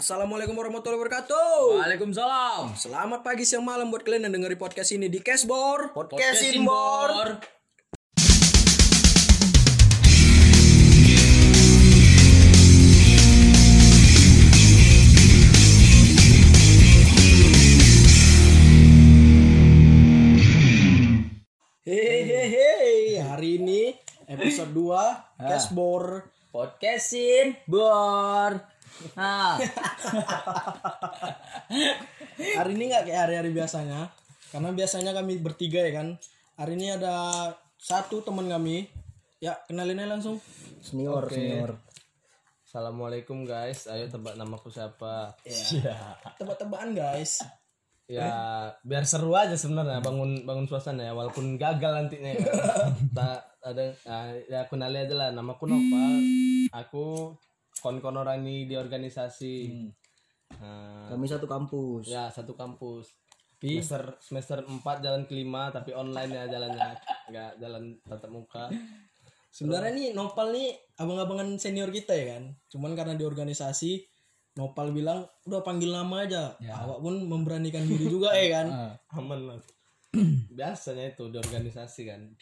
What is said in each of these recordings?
Assalamualaikum warahmatullahi wabarakatuh. Waalaikumsalam. Selamat pagi, siang, malam buat kalian yang dengerin podcast ini di Cashbor. Podcastin Bor. Hehehe, hari ini episode 2 Cashbor. Podcastin Bor. Nah, Hari ini nggak kayak hari-hari biasanya, karena biasanya kami bertiga ya kan. Hari ini ada satu teman kami. Ya, kenalin aja langsung. senior Oke. senior Assalamualaikum guys. Ayo tebak namaku siapa? Ya. Tebak-tebakan guys. Ya, biar seru aja sebenarnya bangun bangun suasana ya walaupun gagal nantinya. ya. Tak ada ya kenali aja lah namaku Nopal. Aku kon-kon orang ini di organisasi. Nah, kami satu kampus ya satu kampus. Semester semester 4 jalan kelima tapi online ya jalannya. Enggak jalan tatap muka. Sebenarnya nih Nopal nih abang-abangan senior kita ya kan. Cuman karena di organisasi Nopal bilang udah panggil nama aja. Awak pun memberanikan diri juga ya kan. aman lah biasanya itu di organisasi kan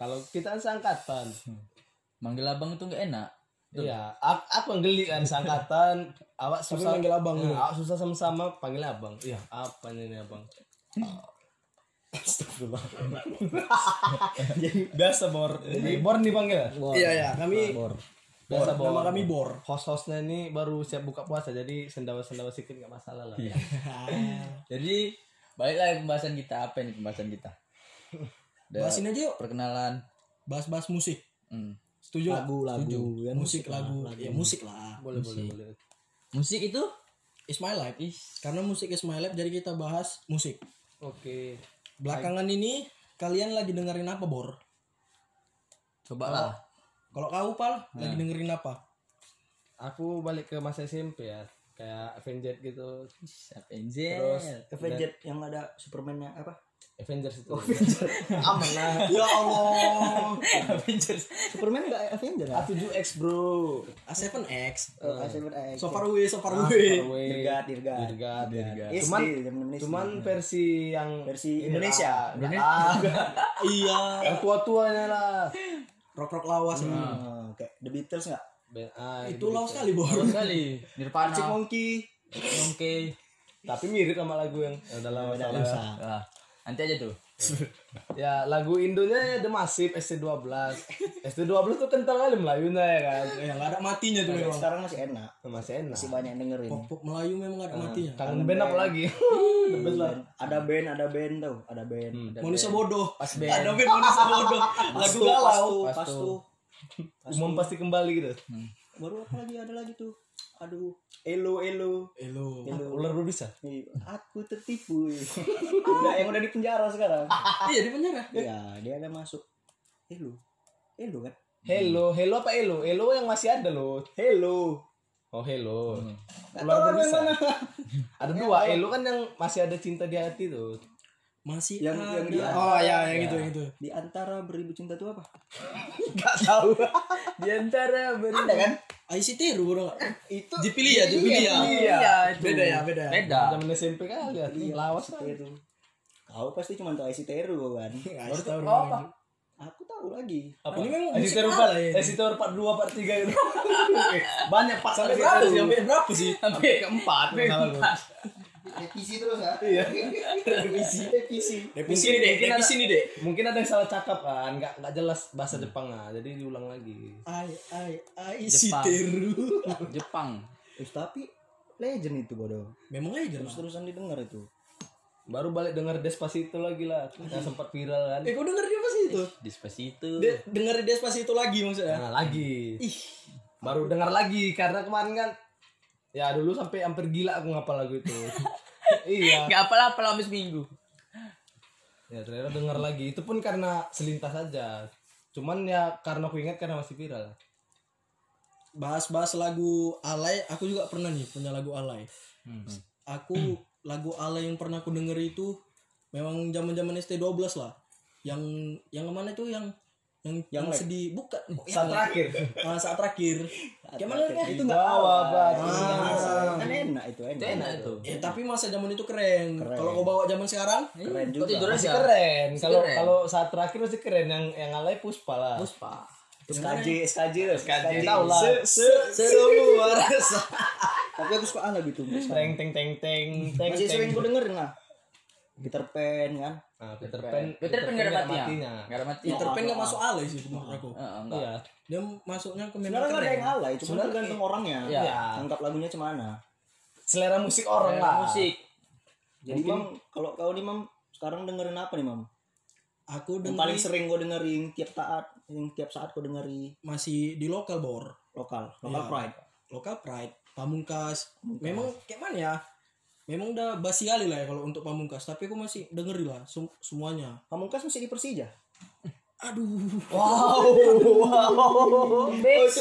kalau kita seangkatan Manggil abang itu nggak enak. Iya aku, aku yang geli kan seangkatan awak Tapi susah manggil abang dulu. awak susah sama-sama panggil abang iya apa ini abang biasa bor jadi bor nih panggil ya? Iya ya, kami bor biasa bor nama kami Bor. host-hostnya ini baru siap buka puasa jadi sendawa-sendawa sedikit nggak masalah lah Jadi baiklah pembahasan kita apa ini pembahasan kita? Bahasin aja yuk. perkenalan. Bahas-bahas musik. Hmm. Setuju? lagu lagu kan Musik lagu. Ya musik lah. boleh boleh boleh Musik itu It's my life. Karena musik is my life jadi kita bahas musik. oke Belakangan ini kalian lagi dengerin apa, Bor? coba lah. Kalau kau Pal lagi dengerin apa? aku balik ke masa SMP ya kayak Avengers gitu Avengers. terus Avengers yang ada Superman-nya apa Avengers itu aman lah Ya Allah. Avengers. Superman enggak Avengers ya A7X bro A7X. oh, A7X So far away, so far away. Dirgat Dirgat Dirgat Dirgat SD cuman Indonesia cuman versi yang Versi Indonesia. lah. Ah, Iya. yang tua tuanya lah Rock-rock lawas. oh, kayak The Beatles enggak Be- ah, Itu lawas sekali, Bor. Bagus sekali. Nirvana. Arctic Monkey Oke. tapi mirip sama lagu yang ya, udah Ah, nanti aja tuh. ya lagu Indonya The Massive ST12 ST12 tuh kental kali Melayunya ya kan Ya nggak ada matinya tuh memang. sekarang masih enak masih enak masih banyak yang dengerin Pop, pop Melayu memang nggak ada matinya. kangen band apa lagi The best lah ada band ada band tau ada band Manusia bodoh. Pas band. Ada band manusia bodoh. Lagu galau. Pastu, Pastu. Pastu. umum pasti kembali gitu baru apa lagi ada lagi tuh aduh elo elo Hello. ular berbisa Ih, aku tertipu udah yang udah di penjara sekarang Iya di penjara. ya dia ada masuk elo elo kan Hello, hello apa Elo? Elo yang masih ada loh. hello Oh, hello. Nggak Ular berbisa. Ada dua, Elo kan yang masih ada cinta di hati tuh. Masih Yang- ada. yang di- Oh ya yang itu yang itu. di antara beribu cinta itu apa Enggak tahu. di antara beri- ada kan IC Teru bro nggak? itu Dipilih ya, dipilih ya. Iya, itu. Beda ya, beda. ya? Beda. Zaman SMP kan lihat lawas kan. itu kau pasti cuma tahu IC Teru kan Nggak tahu tahu apa? aku tahu lagi Apa? Ini memang Teru apa part, ya? Esi Teru part 2, part 3 gitu. Banyak part Sampai berapa sih? Sampai berapa sih? Sampai keempat. Revisi terus ya Iya. revisi revisi Revisi Mungkin- nih ada- revisi nih dek. Mungkin ada yang salah cakap kan, enggak enggak jelas bahasa Jepang ah. Jadi diulang lagi. Ai ai IC Jepang. Teru. Jepang. terus tapi legend itu bodoh Memang aja terus lah. terusan didengar itu Baru balik denger Despacito lagi lah. Yang sempat viral kan. Eh kau denger dia pas itu? Despacito. De- denger Despacito lagi maksudnya. Nah, lagi. Ih, Baru dengar lagi karena kemarin kan ya dulu sampai hampir gila aku ngapal lagu itu. iya. Enggak apalah apalah habis minggu. Ya ternyata dengar lagi. Itu pun karena selintas saja. Cuman ya karena aku ingat karena masih viral. bahas-bahas lagu alay, aku juga pernah nih punya lagu alay. Hmm. Aku lagu alay yang pernah aku denger itu memang zaman-zaman ST12 lah. Yang yang mana itu yang yang yang, Yang sedih bukan Saat terakhir. Ah, saat terakhir. Gimana kan? itu Bawa batu. Itu enak. Itu enak itu. Eh tapi masa zaman itu keren. Kalau kau bawa zaman sekarang, Keren Kok juga. tidur Masih aja? keren. Kalau keren. kalau saat terakhir masih keren yang yang alay Puspa lah. Puspa. SKJ, SKJ, SKJ. Tahu lah. Se, se, semua rasa. Tapi aku suka lagu itu. Teng teng teng teng teng. Masih teng. sering gue dengerin lah. Peter Pan kan. Nah, Peter Pan. Peter Pan gak ada nggak matinya. matinya. Gak ada mati. Peter Pan nggak masuk alay sih menurut aku. Heeh, enggak. Iya. Dia masuknya ke Sebenarnya nggak ada yang alay, cuma tergantung orangnya. Iya. Anggap lagunya cemana. Selera musik orang lah. Musik. Jadi mam, kalau kau nih mam, sekarang dengerin apa nih mam? Aku Yang dengerin paling sering gue dengerin tiap saat, yang tiap saat gue dengeri masih di lokal bor. lokal, lokal Iya. pride. Lokal pride, pamungkas. Memang kayak mana ya? Memang udah basi kali lah ya kalau untuk pamungkas. Tapi aku masih dengerin lah sem- semuanya. Pamungkas masih di Persija. Aduh. BP.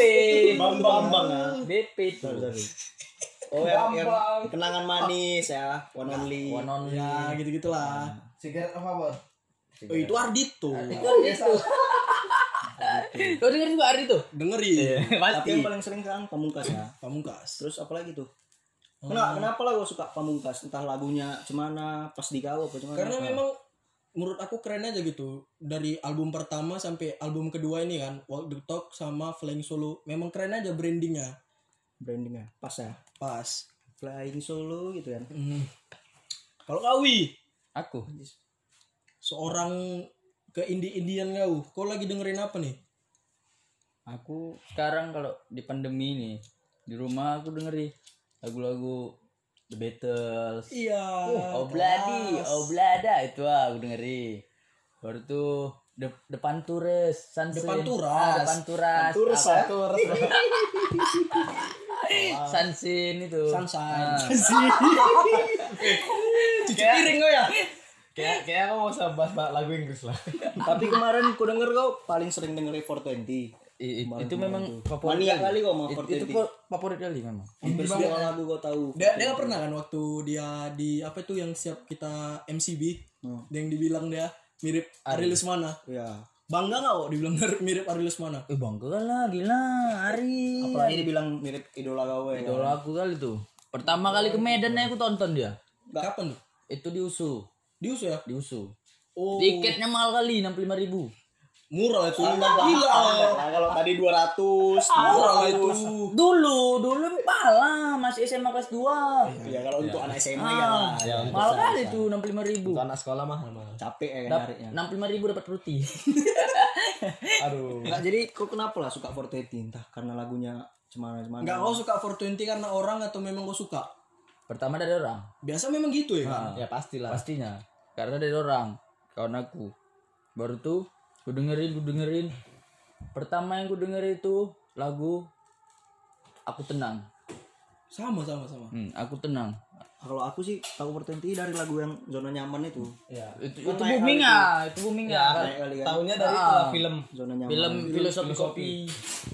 Bambang Bambang ya. BP. Oh yang, yang kenangan manis ya, one only. One on Ya gitu gitulah. Sigaret apa, Bor? Oh itu Ardito. Itu itu. Kau dengerin juga Ardi tuh? Dengerin. Tapi yang paling sering sekarang pamungkas ya. Pamungkas. Terus apa lagi tuh? Kenapa, kenapa lah gue suka pamungkas? Entah lagunya cemana, pas di kau apa cemana. Karena memang menurut aku keren aja gitu. Dari album pertama sampai album kedua ini kan, Walk the Talk sama Flying Solo. Memang keren aja brandingnya. brandingnya pas ya. Pas. Flying solo gitu kan. Hmm. Kalau kau Wi, Aku. seorang ke indie-indian kau, kau lagi dengerin apa nih? Aku sekarang kalau di pandemi ini di rumah aku dengerin lagu-lagu The Beatles. Iya. Oh Bloody, Oh Blada itu ah, aku dengerin. Baru tuh De depan turis, Sunset. Depan Turas. Ah, depan turas. Turis ya. tuh? Sunsin itu. Sunshine. Cuci piring kau ya? Kayak kayak aku mau bahas bahas lagu Inggris lah. Tapi kemarin ku denger kau paling sering dengerin 420. I- itu kemarin memang favorit Mania kali sama It- 420. itu kok favorit kali memang. Hampir semua lagu kau tahu. Dia dia pernah kan waktu dia di apa itu yang siap kita MCB, Hmm. yang dibilang dia mirip Ari Lesmana. Ya. Bangga nggak kok dibilang mirip Ari Lesmana? Eh bangga lah gila Ari. Apalagi dibilang mirip idola kau ya. Idola aku kali tuh. Pertama kali ke Medan aku tonton dia. Kapan tuh? Itu di USU, Di USA ya? di USU. Oh, Tiketnya mahal kali 65 ribu. Murah itu. Gila. Nah, kalau tadi 200, Murah lah itu. Dulu, dulu lah, masih SMA kelas 2. Ya kalau untuk anak SMA ya lah. Ya, untuk Mahal saya- kali tuh 65 ribu. Untuk anak sekolah mahal. Capek ya kan Dap- nyarinya. 65 ribu dapat roti. Aduh. Enggak, jadi kau kenapa lah suka 420? Entah karena lagunya cemana-cemana. Nggak kau suka 420 karena orang atau memang kau suka? Pertama dari orang. Biasa memang gitu ya kan? Ya pastilah. Pastinya. Karena dari orang. Kawan aku. Baru tuh, ku dengerin, ku dengerin. Pertama yang ku dengerin itu lagu Aku Tenang. Sama sama sama. Hmm, aku tenang. Kalau aku sih tahu 420 dari lagu yang zona nyaman itu. Ya. Itu, itu booming ya, itu booming ya. Kan. Tahunya dari Ah. itulah film. Zona nyaman. Film filosofi kopi.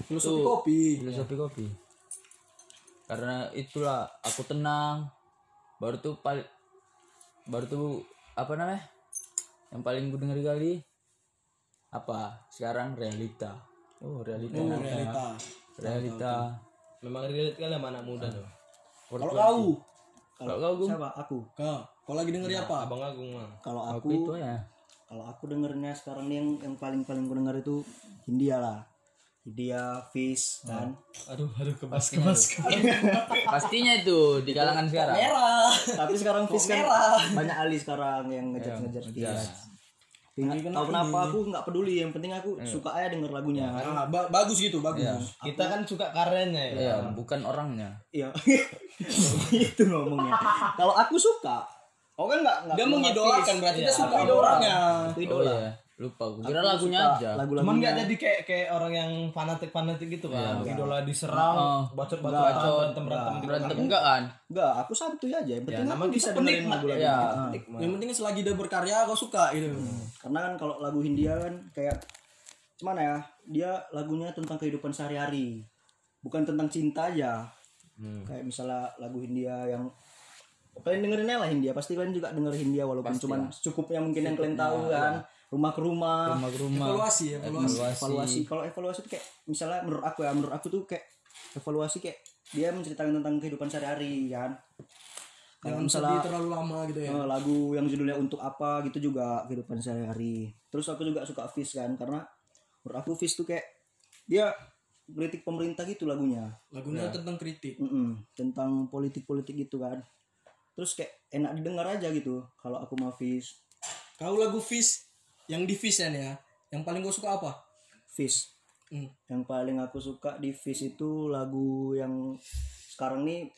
Filosofi kopi. Filosofi kopi. Karena itulah aku tenang. Baru tuh paling baru tuh apa namanya? Yang paling gue denger kali apa? Sekarang realita. Oh, realita. Oh, realita. Realita. Memang relate kali sama anak muda tuh. Kalau kau, Kalau kau Gung? Siapa? Aku. kau, kau lagi dengerin apa? Abang Agung mah. Kalau Aku aku, itu ya. kalau aku dengernya sekarang nih yang yang paling paling ku denger itu India lah. India, Fish, kan. Aduh, aduh kebas kebas. Pastinya itu di kalangan sekarang. Merah. Tapi sekarang Fish kan banyak ali sekarang yang ngejar-ngejar Fish. Tapi tahu kenapa aku nggak peduli, yang penting aku suka aja denger lagunya. Ah, ba- bagus gitu, bagus. Kita kan suka karennya ya. Iya, bukan orangnya. Iya. itu ngomongnya. Kalau aku suka, oh kan nggak nggak Dia mengidolakan berarti Iya, dia suka aku idolanya. Aku Oh idola. iya, lupa. Gue kira lagunya aja. Lagu-lagunya. Cuman nggak jadi kayak kayak orang yang fanatik fanatik gitu kan. Idola diserang, Oh. bacot bacot berantem berantem gitu. Berantem enggak kan? Enggak, aku santuy aja. Yang penting nama aku bisa dengerin lagu-lagu. Iya. Ah. Yang penting selagi dia berkarya kau suka gitu. Karena kan kalau lagu Hindia kan kayak gimana ya? Dia lagunya tentang kehidupan sehari-hari. Bukan tentang cinta aja. Kayak misalnya lagu Hindia yang kalian dengerin lah Hindia pasti kalian juga denger Hindia walaupun cuman cukupnya mungkin yang kalian tahu kan rumah ke rumah, Rumah ke rumah. Evaluasi, evaluasi. evaluasi. Kalau evaluasi tuh kayak misalnya menurut aku ya menurut aku tuh kayak evaluasi kayak dia menceritakan tentang kehidupan sehari-hari kan? Jangan misalnya sedih terlalu lama gitu ya. eh, lagu yang judulnya untuk apa gitu juga kehidupan sehari-hari. Terus aku juga suka Fish kan? Karena menurut aku Fish tuh kayak dia kritik pemerintah gitu lagunya. Lagunya tentang kritik. Mm-mm, tentang politik-politik gitu kan? Terus kayak enak didengar aja gitu kalau aku mau Fish Kau lagu Fish yang di Fish ya nih ya. Yang paling gue suka apa? Fish Hmm. yang paling aku suka di Fish itu lagu yang sekarang nih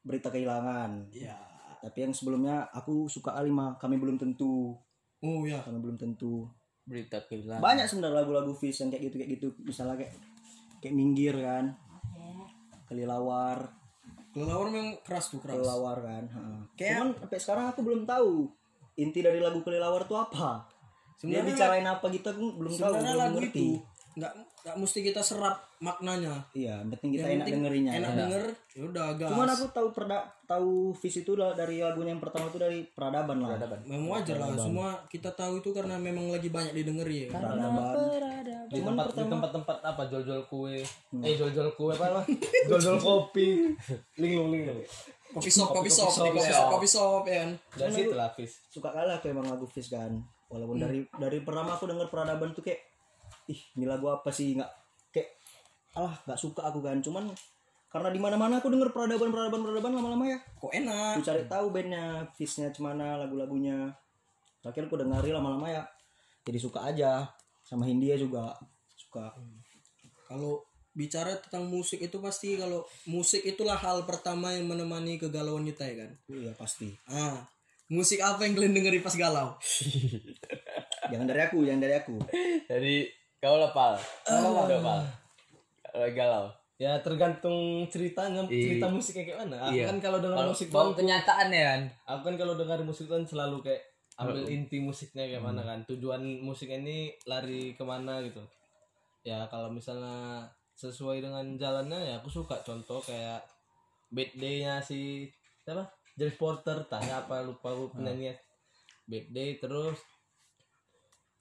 berita kehilangan Ya. tapi yang sebelumnya aku suka Alima kami belum tentu Oh ya. kami belum tentu berita kehilangan banyak sebenarnya lagu-lagu Fish yang kayak gitu kayak gitu misalnya kayak kayak minggir kan kelilawar Kelelawar memang keras tuh keras. kelilawar kan heeh. Kayak- cuman sampai sekarang aku belum tahu inti dari lagu kelilawar itu apa dia Sebenarnya bicarain apa gitu aku belum tahu Sebenarnya belum lagu ngerti. itu nggak nggak mesti kita serap maknanya. iya penting kita Yang enak penting dengerinnya. Enak ya. denger, ya udah gas. cuman aku tahu perda tahu Fish itu lah dari lagunya yang pertama itu dari peradaban lah. Memang wajar lah semua kita tahu itu karena memang lagi banyak didengeri ya. peradaban. di tempat di tempat-tempat apa? Jual-jual kue. Eh jual-jual kue apa lah? Jual-jual kopi. Linglung linglung. Kopi shop, kopi shop, kopi shop, kopi shop ya kan. dari situ lah Fis suka kalah aku emang lagu Fish kan walaupun dari dari pertama aku denger peradaban tuh kayak ih ini lagu apa sih? Nggak kayak alah nggak suka aku kan. Cuman karena di mana mana aku denger peradaban peradaban peradaban lama-lama ya. Kok enak? aku cari tahu bandnya Fishnya cemana lagu-lagunya. Akhirnya aku dengari lama-lama ya jadi suka aja. Sama Hindia juga suka. Kalau bicara tentang musik itu pasti kalau musik itulah hal pertama yang menemani kegalauan kita ya kan. iya pasti. Ah, musik apa yang kalian dengeri pas galau? jangan dari aku jangan dari aku. Jadi kau lah pal. Kau ada pal. Kalau galau. Ya tergantung ceritanya cerita musiknya kayak mana aku Iya. kan kalau dengar musik doang kenyataan ya kan? Aku kan kalau dengar musik kan selalu kayak ambil inti musiknya kayak mana kan? Tujuan musiknya ini lari ke mana gitu. Ya kalau misalnya sesuai dengan jalannya ya aku suka contoh kayak bad day-nya si siapa James Porter tanya apa lupa aku penyanyi bad day terus.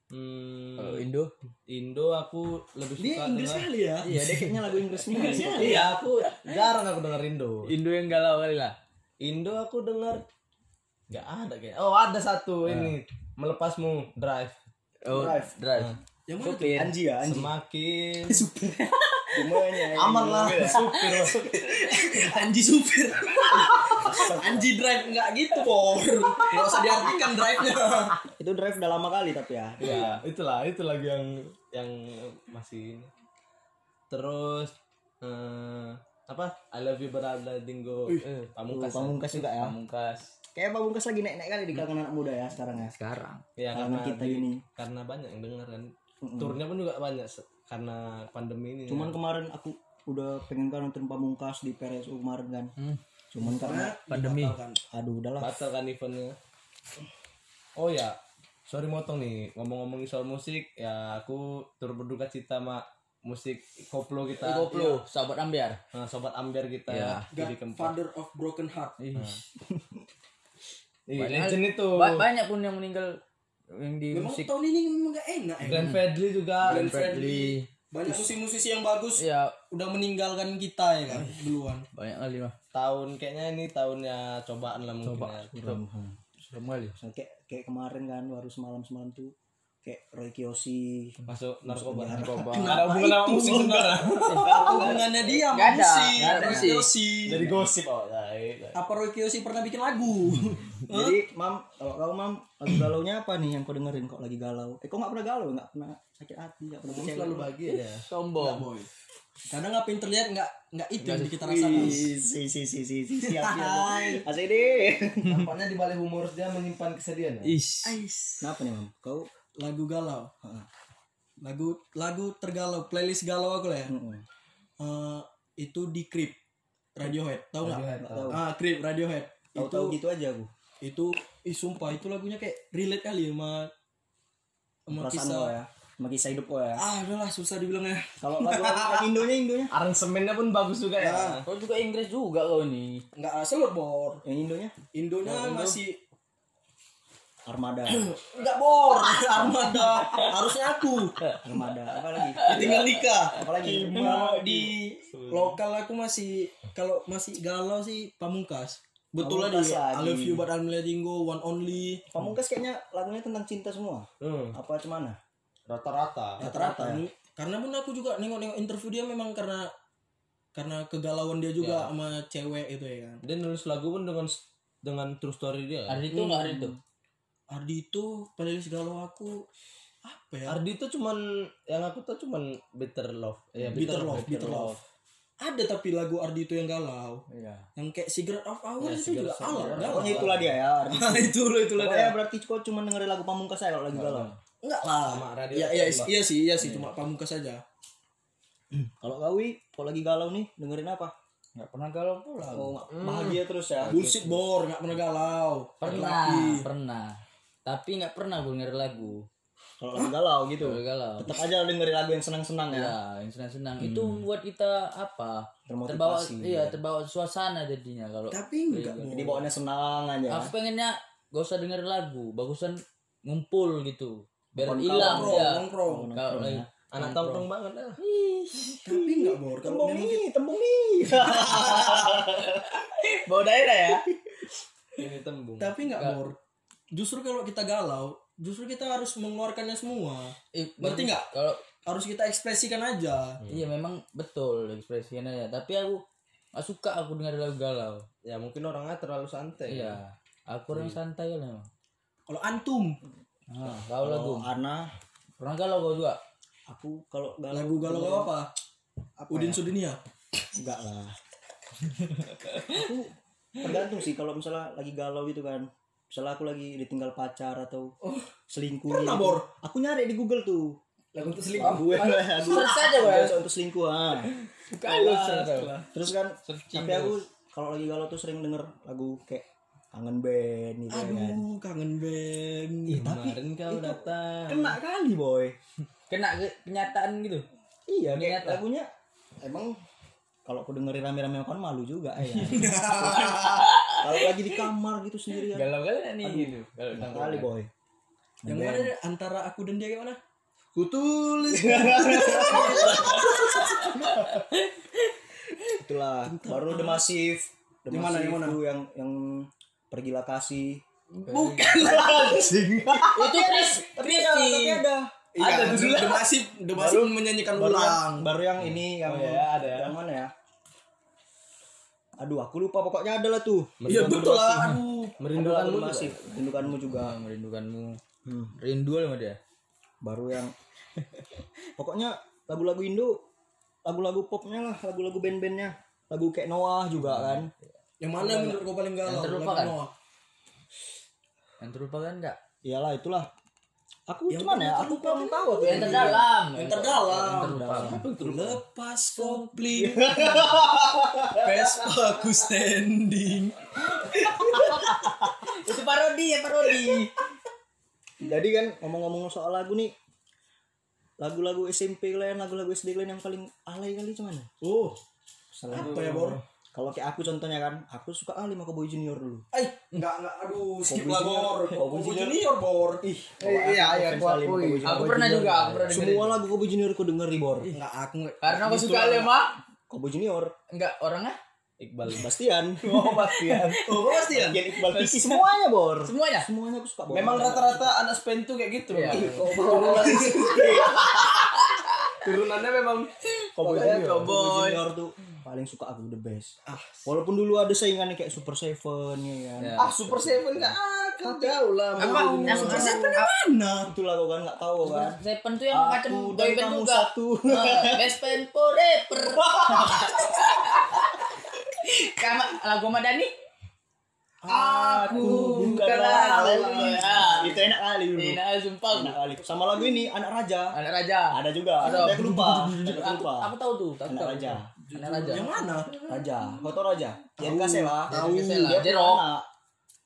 Hmm, kalau Indo? Indo aku lebih Dia suka Inggris dengar kali ya. iya dia kayaknya lagu Inggrisnya iya aku jarang aku denger Indo. Indo yang galau kali lah. Indo aku dengar nggak ada kayak oh ada satu ini melepasmu drive. Oh Drive. drive. Yang mana tuh? supir Anji ya Anji. Semakin semuanya ya. aman lah. Supir Anji supir. Anji drive nggak gitu, Por. Nggak usah diartikan drive-nya. itu drive udah lama kali tapi ya. Ya itulah itu lagi yang yang masih ini. Terus eh, apa? I love you berada dingo eh, pamungkas Pamungkas juga ya. Pamungkas. Kayak Pamungkas lagi naik-naik kali di kalangan anak muda ya sekarang ya. Sekarang. Ya kalangan karena kita di- gini karena banyak yang denger kan. Turnya pun juga banyak karena pandemi ini cuman kemarin aku udah pengen kan nonton Pamungkas di PRSU kemarin kan. Cuman karena pandemi. Kan. aduh udahlah. Batal kan eventnya. Oh ya sorry motong nih. Ngomong-ngomongin soal musik ya aku turut berduka cita sama musik koplo kita. Koplo sahabat ambiar. Nah, sobat ambiar kita Ya. jadi keempat. Father of broken heart. Ih, Banyak- legend itu. Ba- banyak pun yang meninggal yang di Memang musik tahun ini memang gak enak ya. Glenn Fredly juga Glenn Fredly. Banyak musisi-musisi yang bagus ya udah meninggalkan kita ya kan duluan. banyak kali mah tahun kayaknya ini tahunnya cobaan lah mungkin ya. serem kali So, kayak kayak kemarin kan baru semalam semalam tuh kayak Roy Kiyoshi. Masuk narkoba. narkoba. Ada hubungan sama musik sebenarnya Hubungannya dia sama Nggak ada, musik. nggak ada. Kiyoshi. dari gosip oh baik Apa Roy Kiyoshi pernah bikin lagu? jadi mam kalau kau mam lagu galau nya apa nih yang kau dengerin kok lagi galau? Eh kok nggak pernah galau? Nggak pernah sakit hati nggak pernah kecewa selalu bahagia ya? Sombong. boy. Kadang apa yang terlihat nggak nggak itu yang kita rasakan. Si si si si si siap siap asik deh. Nampaknya di balik humor dia menyimpan kesedihan ya? Is kenapa nih mam? Kau Lagu galau. Heeh. Lagu lagu tergalau, playlist galau aku lah ya. Mm-mm. Eh, itu di Creep Radiohead, tahu nggak? Ah, Creep Radiohead. tahu itu tahu gitu aja aku itu ih sumpah itu lagunya kayak relate kali sama sama perasaan kisah. ya sama kisah hidup kau ya Ah, udahlah susah dibilangnya. kalau lagu Indonya Indonya aransemennya pun bagus juga ya kau juga Inggris juga kau nih Enggak asal bor. yang Indonya Indonya masih Armada. Enggak bor, armada. Harusnya aku. Armada. Apa lagi? Tinggal nikah. Apa lagi? Kalau di lokal aku masih kalau masih galau sih pamungkas. Betul lah di Pamungkas I love you but I'm letting go one only. Pamungkas kayaknya lagunya tentang cinta semua. Hmm, Apa cuman? rata-rata Rata-rata. Karena pun aku juga nengok-nengok interview dia memang karena karena kegalauan dia juga sama cewek itu ya kan. dia nulis lagu pun dengan dengan true story dia kan? Hari itu nggak hari itu. Ardi itu playlist galau aku apa ya? Ardi itu cuman yang aku tahu cuman Bitter Love ya Bitter Love, Bitter Love. Ada tapi lagu Ardi itu yang galau. Iya. Yang kayak Cigarette of Hours itu juga galau. Galau. Pokoknya itulah dia ya. itu loh itu loh Pokoknya berarti kau cuma dengerin lagu Pamungkas saya kalau lagi galau. Enggak lah. Sama radio Iya iya Tembak. iya sih iya sih cuma pamungkas saja. Kalau Gawi, kalau lagi galau nih dengerin apa? Nggak pernah galau pula. Oh, bahagia terus ya. Bullshit bor, nggak pernah galau. Pernah, pernah. Tapi nggak pernah gue denger lagu. Kalau lagi galau gitu. Kalau galau. Tetap aja dengerin lagu yang senang-senang ya. Ya, yang senang-senang. Itu membuat kita apa? Termotivasi. Terbawa, iya, terbawa suasana jadinya kalau. Tapi enggak. Jadi bawaannya senang aja. Aku pengennya gak usah denger lagu, bagusan ngumpul gitu. Biar hilang ya. nongkrong. Kalau lagi anak tongkrong banget lah Tapi enggak bor. Kalau Tembung nih, tembung nih. bawa daerah ya ini tembung tapi enggak bor. Justru kalau kita galau, justru kita harus mengeluarkannya semua. Eh, Ngerti nggak? Kalau Harus kita ekspresikan aja. iya memang betul ekspresinya ya. Tapi aku gak suka aku dengar lagu galau. ya mungkin orangnya terlalu santai Iya. Aku orang santai kan memang. Kalau antum Nah, kau lagu. Kalau Ana, Pernah galau kau juga? aku kalau galau lagu galau galau apa? Udin Sudinia. enggak lah. aku tergantung sih kalau misalnya lagi galau gitu kan. Misalnya aku lagi ditinggal pacar atau selingkuh Pernah, gitu. Bor? Aku nyari di Google tuh. Lagu untuk selingkuh. Gue lagu Search aja, Bor. lagu untuk selingkuh ah. Terus kan tapi aku kalau lagi galau tuh sering denger lagu kayak kangen band gitu kan. Aduh, kangen band. kemarin kau datang Kena kali boy. Kena ke- kenyataan gitu. Iya, kayak lagunya emang kalau aku dengerin rame-rame kan malu juga ya. kalau lagi di kamar gitu sendirian. Galau kali nih gitu. Kalau Kena kali boy. Yang mana antara aku dan dia gimana? kutulis Itulah baru The Massive. The Yang mana, mana? yang yang pergilah kasih. Bukan. Itu Chris, Tapi Chris ada, tapi ada. Iya, The Masif, The Masif menyanyikan Baru yang, ulang. baru yang ini yang Oh, ya, ada ya. Yang mana ya? Aduh, aku lupa pokoknya ada lah tuh. Iya betul lah. Aduh. merindukanmu Ada lagu juga. Merindukanmu. Hmm. Rindu sama dia. Baru yang pokoknya lagu-lagu Indo, lagu-lagu popnya lah, lagu-lagu band-bandnya, lagu kayak Noah juga kan. Yang mana menurut kau paling galau? Yang terlupakan. Noah. Yang terlupakan enggak? Iyalah itulah. Aku cuman ya, aku kurang tahu aku Yang terdalam. Yang terdalam. Yang. Lepas komplit. Vespa aku standing. Itu parodi ya parodi. Jadi kan ngomong-ngomong soal lagu nih, lagu-lagu SMP kalian, lagu-lagu SD kalian yang paling alay kali cuman. Oh. Apa ya, Bor? Kalau kayak aku contohnya kan, aku suka kali sama Cowboy Junior dulu. Eh, enggak enggak aduh, skip lah Junior. Bor. Kobe Kobe Junior. Junior, Bor. Ih, iya, iya, aku akui. Aku pernah juga, aku pernah. Semua lagu Cowboy Junior aku denger di Bor. enggak aku. Karena aku suka Lema. Cowboy Junior, Enggak orangnya? Iqbal Bastian. oh Bastian Oh, ya? Bagian Iqbal Kiki semuanya Bor. Semuanya. Semuanya aku suka Bor. memang rata-rata anak Spain tuh kayak gitu Iya. turunan turunannya memang. Cowboy Junior tuh paling suka aku the best. Ah, walaupun dulu ada saingannya kayak Super Seven ya kan. Ya. ah Super Seven nggak akan jauh lah Apa? Yang Super Seven Mana? Itulah kau kan nggak tahu kan. Seven tuh yang macam boyband kamu juga. satu. Nah, Best friend forever. Sama lagu sama Dani. Aku bukanlah lalu. Ah, Itu enak kali dulu. Nah, sumpah. Enak kali. Sama lagu ini Anak Raja. Anak raja. Ada juga. Ada. Aku lupa. Aku Aku, lupa. aku tahu tuh. Tahu, Anak tahu. raja. Raja. Yang mana? Raja. Tahu Raja? Yang kasih lah. Tahu. Jerok.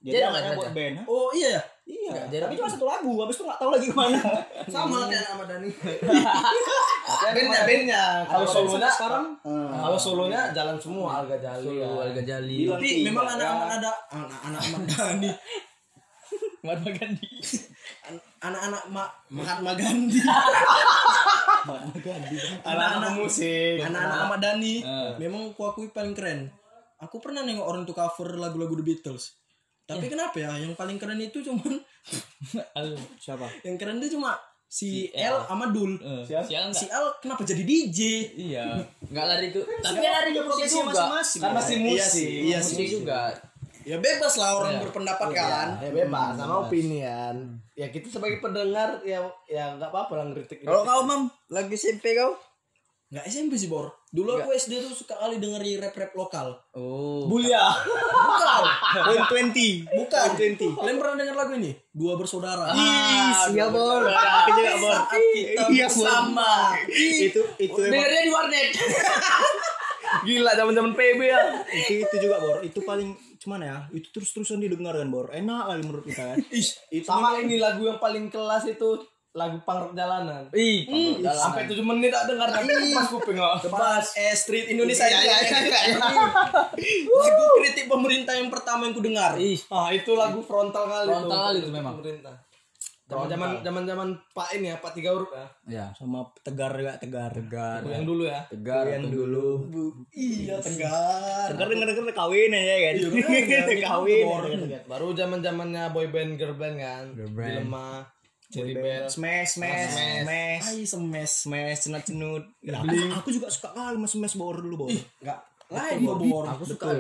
Dia Jerok Raja. buat band. Oh, iya ya. Iya. Enggak, Jerok. Tapi cuma satu lagu. Habis itu nggak tahu lagi ke mana. Sama kayak sama Dani. bandnya bandnya kalau solonya sekarang. Hmm. kalau solonya jalan semua Solo Alga Jali. Bilang Tapi tiga, memang ya. anak-anak ada anak-anak Ahmad Dhani. Mahatma Gandhi. An- anak-anak Ma- Mahatma Gandhi Anak-anak musik. anak-anak Ahmad Dhani Eh. memang aku akui paling keren aku pernah nengok orang tuh cover lagu-lagu The Beatles tapi kenapa ya yang paling keren itu cuman Siapa? yang keren itu cuma si Si L L. sama Dul Eh, Siapa? Sial si enggak? L kenapa jadi DJ Iya. Enggak lari itu. Tapi lari ke musik juga. masing-masing. Kan masih Iya musik. sih, iya Musik sih. juga. Ya bebas lah orang Iya. berpendapat kan Ya bebas sama opini kan. Ya kita sebagai pendengar ya ya nggak apa-apa lah ngeritik. Kalau kau mam lagi SMP kau? nggak SMP sih Bor dulu aku SD tuh suka kali dengerin rap-rap lokal Oh. Buya. Point twenty. bukan kalian pernah dengar lagu ini dua bersaudara Iya bor. Aku juga bor. saat kita Iya, bersama Itu itu Dengarnya di warnet. Gila zaman-zaman PB ya. itu itu juga bor. Itu paling cuman ya. Itu terus terusan didengar kan bor. Enak kali menurut kita kan. Ih, Itu Sama ini lagu yang paling kelas itu lagu pang jalanan. Ih. Sampai 7 menit tak dengar tapi pas kuping kok. Tebas eh Street Indonesia Iya, iya, iya, iya. Lagu kritik pemerintah yang pertama yang ku dengar. Ih, Ah itu lagu frontal kali Frontal kali itu memang. Pemerintah. Zaman zaman zaman zaman Pak ini ya Pak tiga huruf ya. ya. sama tegar juga tegar. Tegar. Yang dulu ya. Tegar yang dulu. Iya, tegar. Tegar denger denger kawin aja kan. Iya, bener. Kawin. Bor. Baru zaman zamannya boy band girl band kan. Girl band. Dilema, Cherry Bell. Smash, smash, Smash. smash. Ai semes. Smash, cenut cenut. Aku juga suka kali mas smash bor dulu bor. Enggak lain Bor. Aku suka.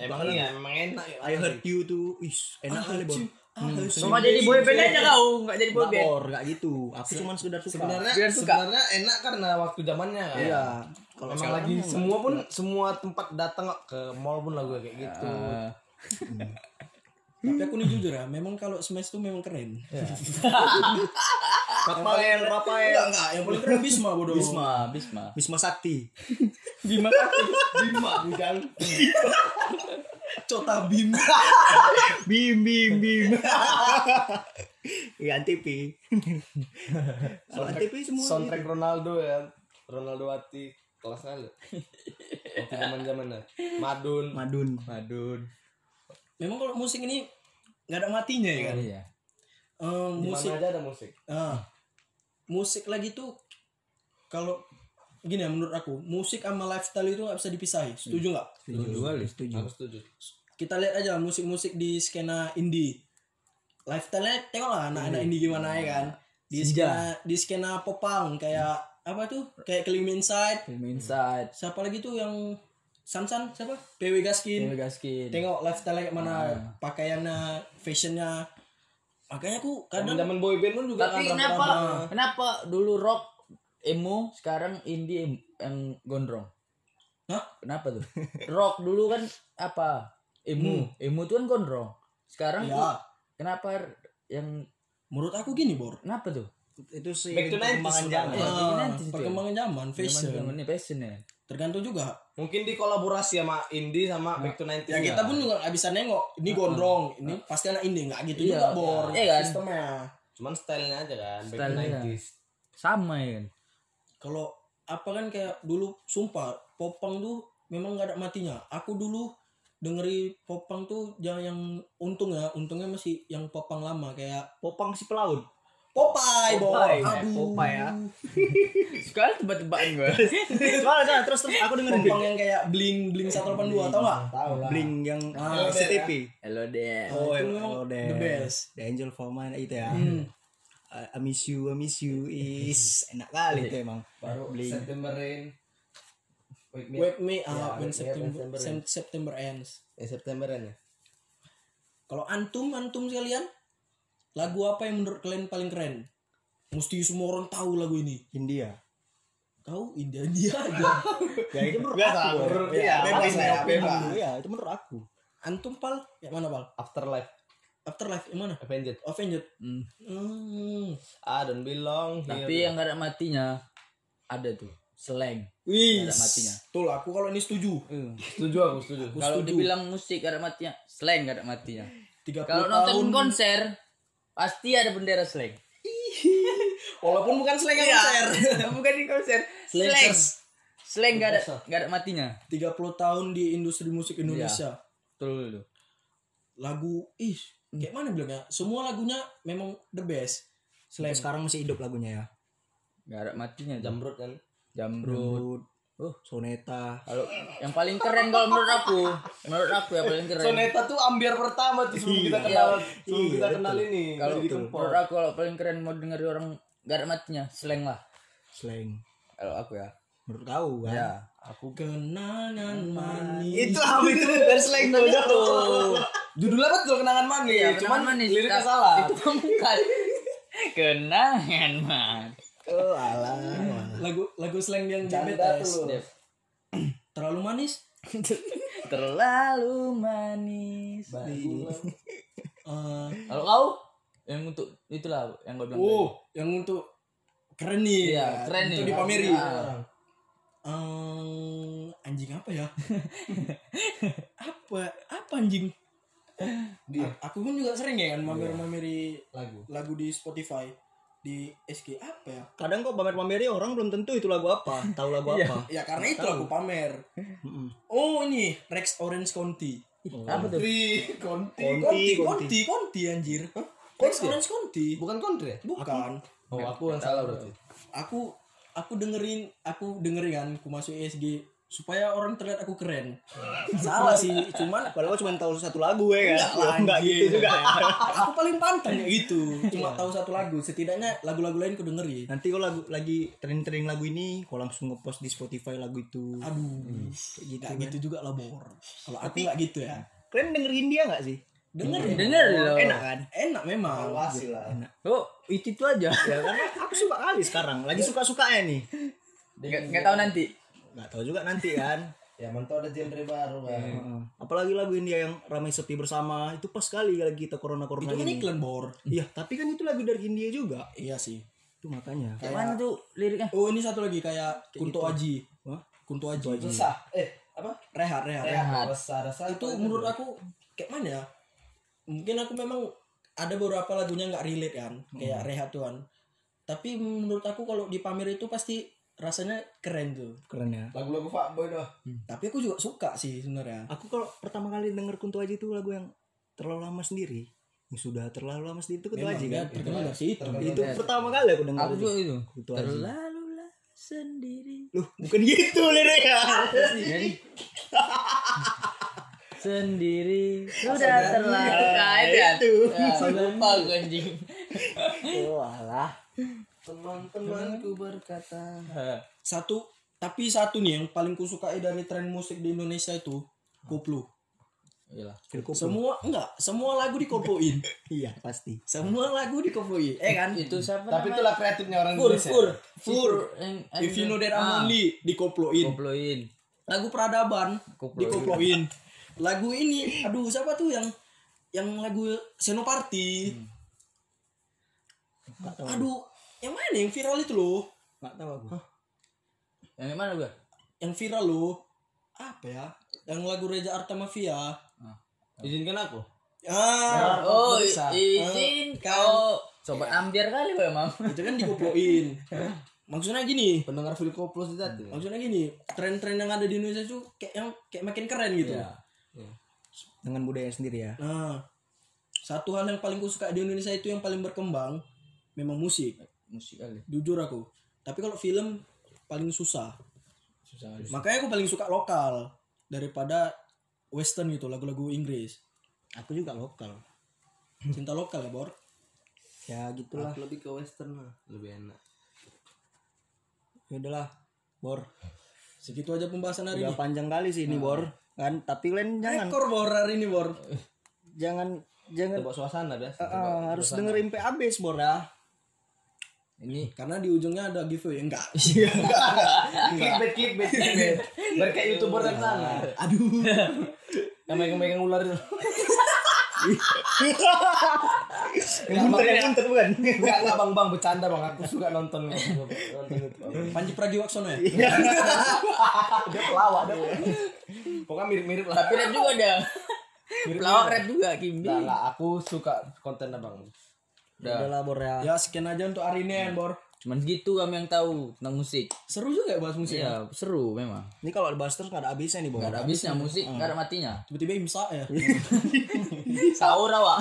Emang iya, emang enak ya. I heard you tuh, is enak kali bor. Cuma jadi boy band aja kau, enggak jadi boy band. bor, nggak gitu. Aku cuma sekedar suka. Sebenarnya Biar suka. sebenarnya enak karena waktu zamannya kan. Iya. Kalau sekarang lagi semua pun semua tempat datang ke mall pun lagu kayak gitu. Eh, Tapi aku nih jujur ya, memang kalau smash tuh memang keren. Rafael, Rafael. Enggak, enggak, yang paling keren Bisma bodoh. Bisma, Bisma. Bisma Sakti. Bima Bima bukan. Cota Bim. Bim bim bim. Iya TV. Kalau TV semua. Soundtrack Ronaldo ya. Ronaldo Wati kelas kali. Waktu zaman-zamannya. Madun. Madun. Madun. Memang kalau musik ini nggak ada matinya ya kan. Iya. Eh, Di musik mana aja ada musik. ah, musik lagi tuh kalau gini ya menurut aku musik sama lifestyle itu nggak bisa dipisahi. Setuju nggak? Setuju. Kali. Setuju. Aku setuju. kita lihat aja musik-musik di skena indie. Lifestyle-nya tengoklah anak-anak indie. gimana ya kan. Di skena di skena popang kayak apa tuh? Kayak Clean Inside. Film Inside. siapa lagi tuh yang Sansan siapa? PW Gaskin. Ini gaskin. tengok lifestyle kayak mana pakaiannya fashionnya. Makanya aku kadang Zaman boy band pun juga Tapi kan kenapa? kenapa dulu rock emo sekarang indie yang gondrong? Hah? Kenapa tuh? rock dulu kan apa? Emo. Emo tuh kan gondrong. Sekarang ya tuh kenapa yang menurut aku gini bor kenapa tuh? Itu sih Back to 90s perkembangan sudah. zaman. Iya. Ah, ya. perkembangan zaman fashion Zaman ini fashion ya. tergantung juga Mungkin dikolaborasi sama indie sama Back to 90s. ya kita pun juga nggak bisa nengok ini gondrong ini pasti anak indie nggak gitu Iya. juga bor Iya kan? sistemnya Cuman stylenya aja kan Back to Stylenya. 90s. Sama ya kan. Kalau apa kan kayak dulu sumpah popang tuh memang nggak ada matinya aku dulu dengeri popang tuh yang yang untung ya untungnya masih yang popang lama kayak Popang si pelaut. Popeye, Popeye, aduh Popeye ya. Sekali tebak-tebakan gue. Soalnya soalnya, terus terus aku dengerin popang yang kayak bling bling 182 tau nggak Tahu lah. Bling yang Ah, SCTV. Hello deh. Oh, itu memang the the best. The Angel for Mine itu ya. Hmm. I, miss you, I miss you is enak kali itu emang. Baru Bling. September Rain. Wake me. Wake me up Ya, when September, September September ends. Eh Septemberan ya. Kalau antum, antum sekalian, lagu apa yang menurut kalian paling keren? Mesti semua orang tahu lagu ini. India. Kau India India aja. Ya itu menurut aku. menurut ya, dia. bebas ya, bebas. Iya, itu menurut aku. antum pal, yang mana pal? Afterlife. Afterlife yang mana? Avenged. Avenged. Hmm. Hmm. I don't belong here. Tapi yang gak ada matinya ada tuh slang. Wih. Nggak ada matinya. Tuh aku kalau ini setuju. Setuju aku, setuju. Kalau setuju. dibilang musik gak ada matinya, slang gak ada matinya. 30 Kalau tahun. nonton konser pasti ada bendera slang. Walaupun bukan slang yang konser. Bukan di konser, slang. Slangers. Slang gak ada gak ada matinya. 30 tahun di industri musik Indonesia. Betul tuh. lagu ih kayak mana bilangnya semua lagunya memang the best. Sampai selain sekarang masih hidup lagunya ya? Gak ada matinya jam Jamrut kan. jamrut. Oh. Soneta. Kalau yang paling keren kalau menurut aku, menurut aku yang paling keren. Soneta tuh ambiar pertama tuh sebelum kita kenal. Sebelum kita kenal ini. Kalau menurut aku kalau paling keren mau denger orang gak ada matinya, slang lah. slang. Kalau aku ya. menurut kau kan? Ya. aku kenangan manis. Itu apa itu bukan slang bodoh Judulnya betul kenangan manis, Iya, cuman kenangan manis. liriknya salah. Itu bukan. Kenangan man. oh alah lagu lagu slang yang tuh. terlalu manis Terlalu manis. Eh, Kalau kau yang untuk itulah yang gue bilang. oh yang untuk keren nih Iya, ya, keren untuk nih. dipameri Ah. Eh, anjing apa ya apa apa anjing A- aku pun juga sering ya kan mamer-mameri Lagu. lagu di Spotify di SG apa ya? Kadang kok pamer-pameri orang belum tentu itu lagu apa tahu lagu apa. Ya karena itu aku pamer. Oh ini Rex Orange County. Apa tuh? Conti Conti, Conti Conti anjir. Rex Orange Conti Bukan kontri ya? bukan. Oh, aku yang salah berarti. aku aku dengerin aku dengerin kan aku masuk ESG supaya orang terlihat aku keren salah sih cuman Padahal cuma tahu satu lagu ya kan? lah, Enggak anjing. gitu juga. aku paling pantang ya gitu cuma tahu satu lagu setidaknya lagu-lagu lain ku dengerin Nanti kalau lagu lagi trending lagu ini, kau langsung ngepost di Spotify lagu itu. aduh Kayak gitu. nggak gitu juga lah bor kalau aku nggak gitu ya Kalian dengerin dia nggak sih? dengerin Denger loh. Enak kan? enak memang lah. Enak. Oh, itu itu aja. Ya karena aku suka kali sekarang. Lagi suka-sukanya nih. Enggak enggak tahu nanti. Nggak tahu juga nanti kan. Ya mantap ada genre baru kan. Heeh. Apalagi lagu India yang ramai sepi bersama itu pas sekali lagi kita corona corona itu kan ini. iklan bor Iya, tapi kan itu lagu dari India juga. iya sih Itu makanya. Kayak mana tuh liriknya? oh ini satu lagi kayak Kunto Aji Wah, Kunto Aji Resah. Eh, apa? rehat rehat Rehat. Resah, resah. itu menurut aku kayak mana ya mungkin aku memang ada beberapa lagunya nggak relate kan kayak rehat tuh kan tapi menurut aku kalau di pamer itu pasti rasanya keren tuh keren ya. lagu-lagu fuckboy doh. tapi aku juga suka sih sebenarnya Aku kalau pertama kali denger Kunto Aji itu lagu yang terlalu lama sendiri. Yang sudah terlalu lama sendiri itu Kunto Aji kan. terkenal dari situ Itu pertama kali aku denger. Aku itu. juga itu. Kunto Aji. Terlalulah sendiri. Loh, bukan gitu liriknya. Jadi sendiri sudah terlalu nah, itu ya. Ya, lupa anjing. Walah. Teman-temanku berkata. satu tapi satu nih yang paling kusukai dari tren musik di Indonesia itu koplo Iyalah. semua enggak semua lagu dikoploin Iya, pasti. semua lagu dikoploin eh kan Itu siapa Tapi namanya? itulah kreatifnya orang fur Indonesia. fur Fur. fur if you know that I'm Ah, only dikoploin Koploin. lagu peradaban Koploin. dikoploin lagu ini aduh siapa tuh yang yang lagu Senoparty aduh yang mana yang viral itu loh Enggak tahu aku. Yang mana gua? yang viral loh apa ya yang lagu Reza Arta Mafia Izinkan aku. ah Oh, bisa. izin kau. Sobat ambiar kali kau emang. itu kan dikoploin maksudnya gini Pendengar Phil Koplos itu tadi. maksudnya gini tren-tren yang ada di Indonesia tuh kayak yang kayak makin keren gitu Iya. Dengan budaya sendiri ya. nah satu hal yang paling kusuka di Indonesia itu yang paling berkembang memang musik Musik kali. jujur aku tapi kalau film paling susah Susah. makanya aku paling suka lokal daripada western gitu lagu-lagu Inggris Aku juga lokal. cinta lokal ya bor Ya gitulah. Aku lebih ke western lah, lebih enak. Ya udahlah, Bor. segitu aja pembahasan hari Udah ini panjang kali sih ini, Bor. Kan, tapi kalian jangan ekor bor hari ini bor jangan jangan Coba suasana dah. Ah, harus dengerin sampai habis, Bor ya. Ini karena di ujungnya ada giveaway enggak Clickbait, clickbait, clickbait. Biar kayak youtuber yang sana. aduh Yang megang-megang ular itu. Yang muter, yang muter bukan? Enggak, enggak bang, bang, bercanda bang. Aku suka nonton. nonton itu. Panji Pragiwaksono ya Dia pelawak dia. Pokoknya mirip-mirip lah. tapi rap juga ada. Pelawak rap juga Kimbi. Enggak. Aku suka konten abang. Udah. Udahlah, Bor ya. ya sekian aja untuk hari ini ya bor Cuman gitu kami yang tahu tentang musik. Seru juga ya bahas musik. Iya, seru memang. Ini kalau dibahas terus nggak ada habisnya nih, Bang. Gak ada habisnya musik, gak ada matinya. Tiba-tiba imsak ya. Sahur awak.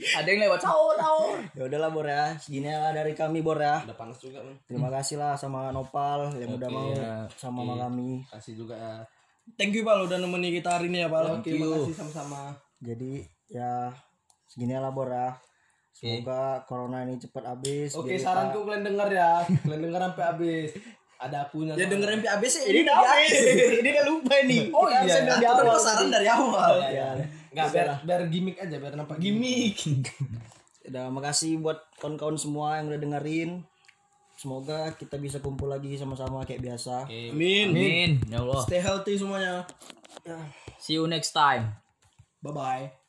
ada yang lewat sahur, sahur. Ya udahlah Bor ya. Segini lah dari kami Bor ya. Udah panas juga man. Terima kasih lah sama Nopal yang udah mau ya. sama sama kami. Kasih juga ya. Thank you Pal udah nemeni kita hari ini ya Pal. Oke, makasih sama-sama. Jadi ya segini lah Bor ya. Semoga corona ini cepat habis. Oke, biar saranku kalian denger ya. Kalian denger sampai habis. Ada akunya. Ya soalnya. dengerin PAB sih. Ini udah habis. ini udah lupa nih. Oh iya. Saya Itu awal. saran dari awal. Ya. Enggak biar biar gimmick aja biar nampak gimmick. Udah makasih buat kawan-kawan semua yang udah dengerin. Semoga kita bisa kumpul lagi sama-sama kayak biasa. Amin. Amin. Ya Allah. Stay healthy semuanya. See you next time. Bye bye.